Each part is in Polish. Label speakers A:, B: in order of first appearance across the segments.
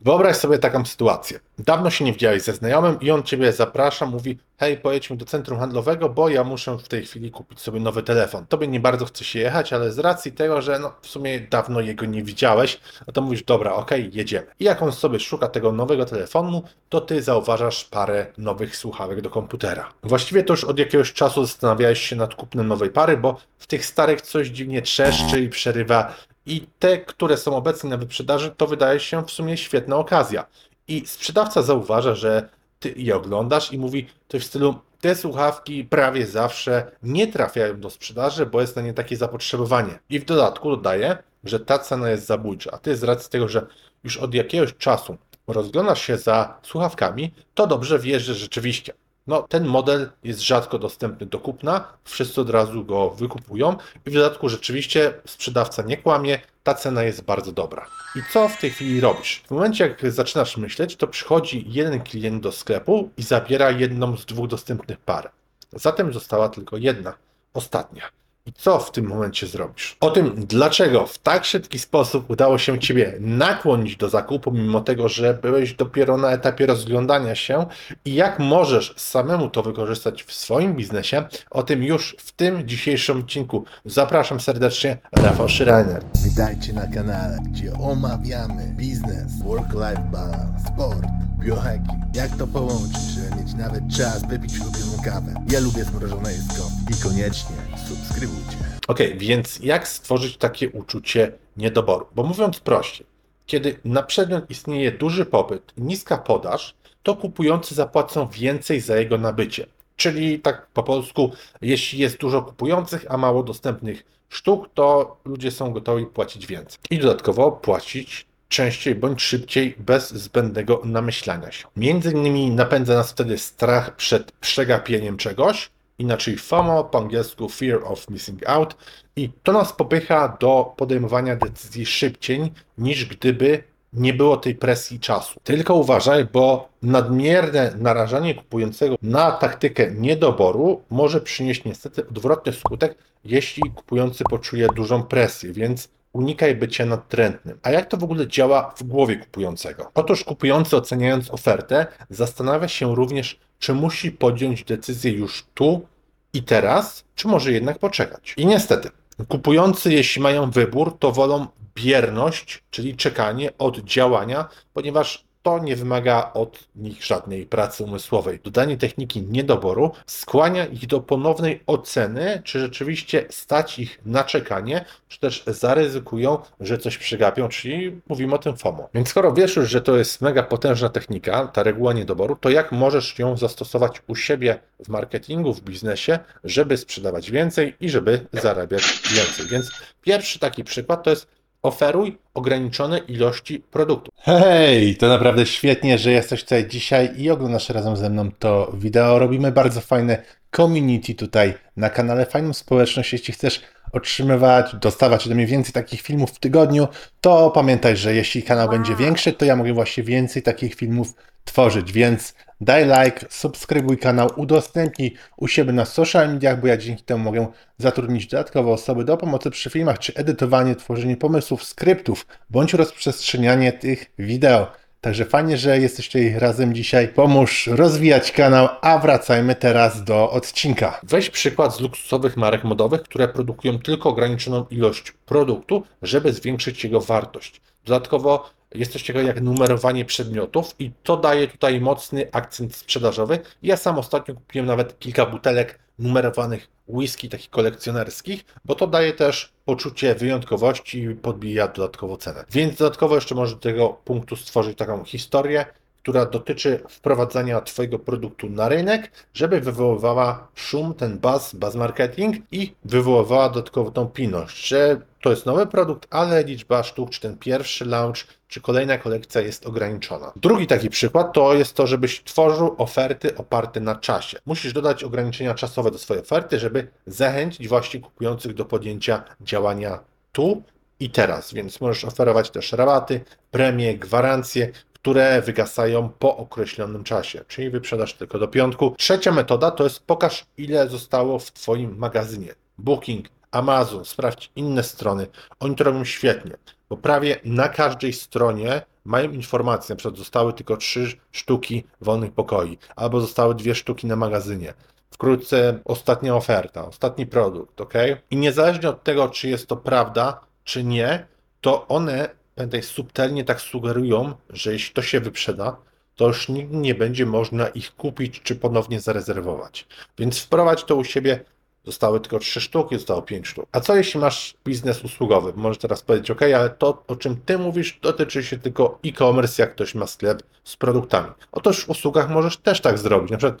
A: Wyobraź sobie taką sytuację. Dawno się nie widziałeś ze znajomym i on ciebie zaprasza, mówi: Hej, pojedźmy do centrum handlowego, bo ja muszę w tej chwili kupić sobie nowy telefon. Tobie nie bardzo chce się jechać, ale z racji tego, że no, w sumie dawno jego nie widziałeś, no to mówisz: Dobra, okej, jedziemy. I jak on sobie szuka tego nowego telefonu, to ty zauważasz parę nowych słuchawek do komputera. Właściwie to już od jakiegoś czasu zastanawiałeś się nad kupnem nowej pary, bo w tych starych coś dziwnie trzeszczy i przerywa i te, które są obecnie na wyprzedaży, to wydaje się w sumie świetna okazja. I sprzedawca zauważa, że ty je oglądasz i mówi coś w stylu te słuchawki prawie zawsze nie trafiają do sprzedaży, bo jest na nie takie zapotrzebowanie. I w dodatku dodaje, że ta cena jest zabójcza. A ty z racji tego, że już od jakiegoś czasu rozglądasz się za słuchawkami, to dobrze wiesz, że rzeczywiście no, ten model jest rzadko dostępny do kupna, wszyscy od razu go wykupują i w dodatku rzeczywiście sprzedawca nie kłamie, ta cena jest bardzo dobra. I co w tej chwili robisz? W momencie, jak zaczynasz myśleć, to przychodzi jeden klient do sklepu i zabiera jedną z dwóch dostępnych par. Zatem została tylko jedna, ostatnia. I co w tym momencie zrobisz? O tym, dlaczego w tak szybki sposób udało się Ciebie nakłonić do zakupu, mimo tego, że byłeś dopiero na etapie rozglądania się i jak możesz samemu to wykorzystać w swoim biznesie, o tym już w tym dzisiejszym odcinku. Zapraszam serdecznie, Rafał Schreiner.
B: Witajcie na kanale, gdzie omawiamy biznes, work-life balance, sport, Jak to połączyć, żeby mieć nawet czas wypić ulubioną kawę. Ja lubię zmrożone jedzko i koniecznie subskrybujcie.
A: Ok, więc jak stworzyć takie uczucie niedoboru? Bo mówiąc prościej, kiedy na przedmiot istnieje duży popyt i niska podaż, to kupujący zapłacą więcej za jego nabycie. Czyli tak po polsku, jeśli jest dużo kupujących, a mało dostępnych sztuk, to ludzie są gotowi płacić więcej. I dodatkowo płacić częściej bądź szybciej bez zbędnego namyślania się. Między innymi napędza nas wtedy strach przed przegapieniem czegoś, inaczej FOMO, po angielsku Fear of Missing Out, i to nas popycha do podejmowania decyzji szybciej niż gdyby nie było tej presji czasu. Tylko uważaj, bo nadmierne narażanie kupującego na taktykę niedoboru może przynieść niestety odwrotny skutek, jeśli kupujący poczuje dużą presję, więc unikaj bycia nadtrętnym. A jak to w ogóle działa w głowie kupującego? Otóż kupujący oceniając ofertę zastanawia się również, czy musi podjąć decyzję już tu i teraz, czy może jednak poczekać. I niestety, kupujący, jeśli mają wybór, to wolą bierność, czyli czekanie od działania, ponieważ to nie wymaga od nich żadnej pracy umysłowej. Dodanie techniki niedoboru skłania ich do ponownej oceny, czy rzeczywiście stać ich na czekanie, czy też zaryzykują, że coś przegapią, czyli mówimy o tym FOMO. Więc skoro wiesz już, że to jest mega potężna technika, ta reguła niedoboru, to jak możesz ją zastosować u siebie w marketingu, w biznesie, żeby sprzedawać więcej i żeby zarabiać więcej. Więc pierwszy taki przykład to jest oferuj ograniczone ilości produktów.
C: Hej, to naprawdę świetnie, że jesteś tutaj dzisiaj i oglądasz razem ze mną to wideo. Robimy bardzo fajne community tutaj na kanale, fajną społeczność. Jeśli chcesz otrzymywać, dostawać ode mnie więcej takich filmów w tygodniu, to pamiętaj, że jeśli kanał będzie większy, to ja mogę właśnie więcej takich filmów tworzyć, więc daj like, subskrybuj kanał, udostępnij u siebie na social mediach, bo ja dzięki temu mogę zatrudnić dodatkowe osoby do pomocy przy filmach, czy edytowanie, tworzenie pomysłów, skryptów, bądź rozprzestrzenianie tych wideo. Także fajnie, że jesteście razem dzisiaj. Pomóż rozwijać kanał, a wracajmy teraz do odcinka.
A: Weź przykład z luksusowych marek modowych, które produkują tylko ograniczoną ilość produktu, żeby zwiększyć jego wartość. Dodatkowo jest coś takiego jak numerowanie przedmiotów i to daje tutaj mocny akcent sprzedażowy. Ja sam ostatnio kupiłem nawet kilka butelek numerowanych whisky takich kolekcjonerskich, bo to daje też poczucie wyjątkowości i podbija dodatkowo cenę. Więc dodatkowo jeszcze możesz do tego punktu stworzyć taką historię, która dotyczy wprowadzania Twojego produktu na rynek, żeby wywoływała szum, ten buzz, buzz marketing i wywoływała dodatkowo tą pilność, że to jest nowy produkt, ale liczba sztuk, czy ten pierwszy launch, czy kolejna kolekcja jest ograniczona. Drugi taki przykład to jest to, żebyś tworzył oferty oparte na czasie. Musisz dodać ograniczenia czasowe do swojej oferty, żeby zachęcić właśnie kupujących do podjęcia działania tu i teraz, więc możesz oferować też rabaty, premie, gwarancje, które wygasają po określonym czasie, czyli wyprzedasz tylko do piątku. Trzecia metoda to jest pokaż, ile zostało w Twoim magazynie. Booking, Amazon, sprawdź inne strony. Oni to robią świetnie, bo prawie na każdej stronie mają informację, na przykład zostały tylko trzy sztuki wolnych pokoi, albo zostały dwie sztuki na magazynie. Wkrótce ostatnia oferta, ostatni produkt, ok? I niezależnie od tego, czy jest to prawda, czy nie, to one, pamiętaj, subtelnie tak sugerują, że jeśli to się wyprzeda, to już nigdy nie będzie można ich kupić czy ponownie zarezerwować. Więc wprowadź to u siebie. Zostały tylko trzy sztuki, zostało pięć sztuk. A co jeśli masz biznes usługowy? Możesz teraz powiedzieć, ok, ale to, o czym ty mówisz, dotyczy się tylko e-commerce, jak ktoś ma sklep z produktami. Otóż w usługach możesz też tak zrobić. Na przykład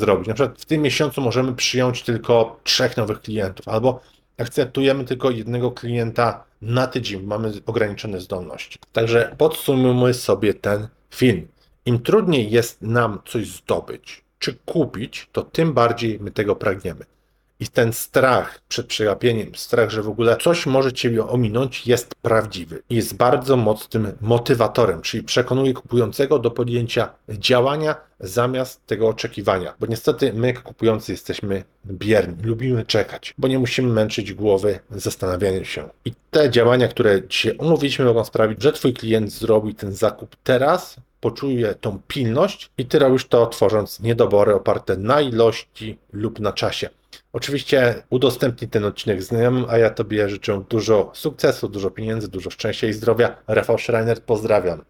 A: zrobić. Na przykład w tym miesiącu możemy przyjąć tylko trzech nowych klientów, albo akceptujemy tylko jednego klienta na tydzień, mamy ograniczone zdolności. Także podsumujmy sobie ten film. Im trudniej jest nam coś zdobyć czy kupić, to tym bardziej my tego pragniemy. I ten strach przed przegapieniem, strach, że w ogóle coś może Ciebie ominąć, jest prawdziwy. Jest bardzo mocnym motywatorem, czyli przekonuje kupującego do podjęcia działania zamiast tego oczekiwania. Bo niestety my, kupujący, jesteśmy bierni, lubimy czekać, bo nie musimy męczyć głowy zastanawianiem się. I te działania, które dzisiaj omówiliśmy, mogą sprawić, że Twój klient zrobi ten zakup teraz, poczuje tą pilność i ty robisz to tworząc niedobory oparte na ilości lub na czasie. Oczywiście udostępnij ten odcinek znajomym, a ja Tobie życzę dużo sukcesu, dużo pieniędzy, dużo szczęścia i zdrowia. Rafał Schreiner, pozdrawiam.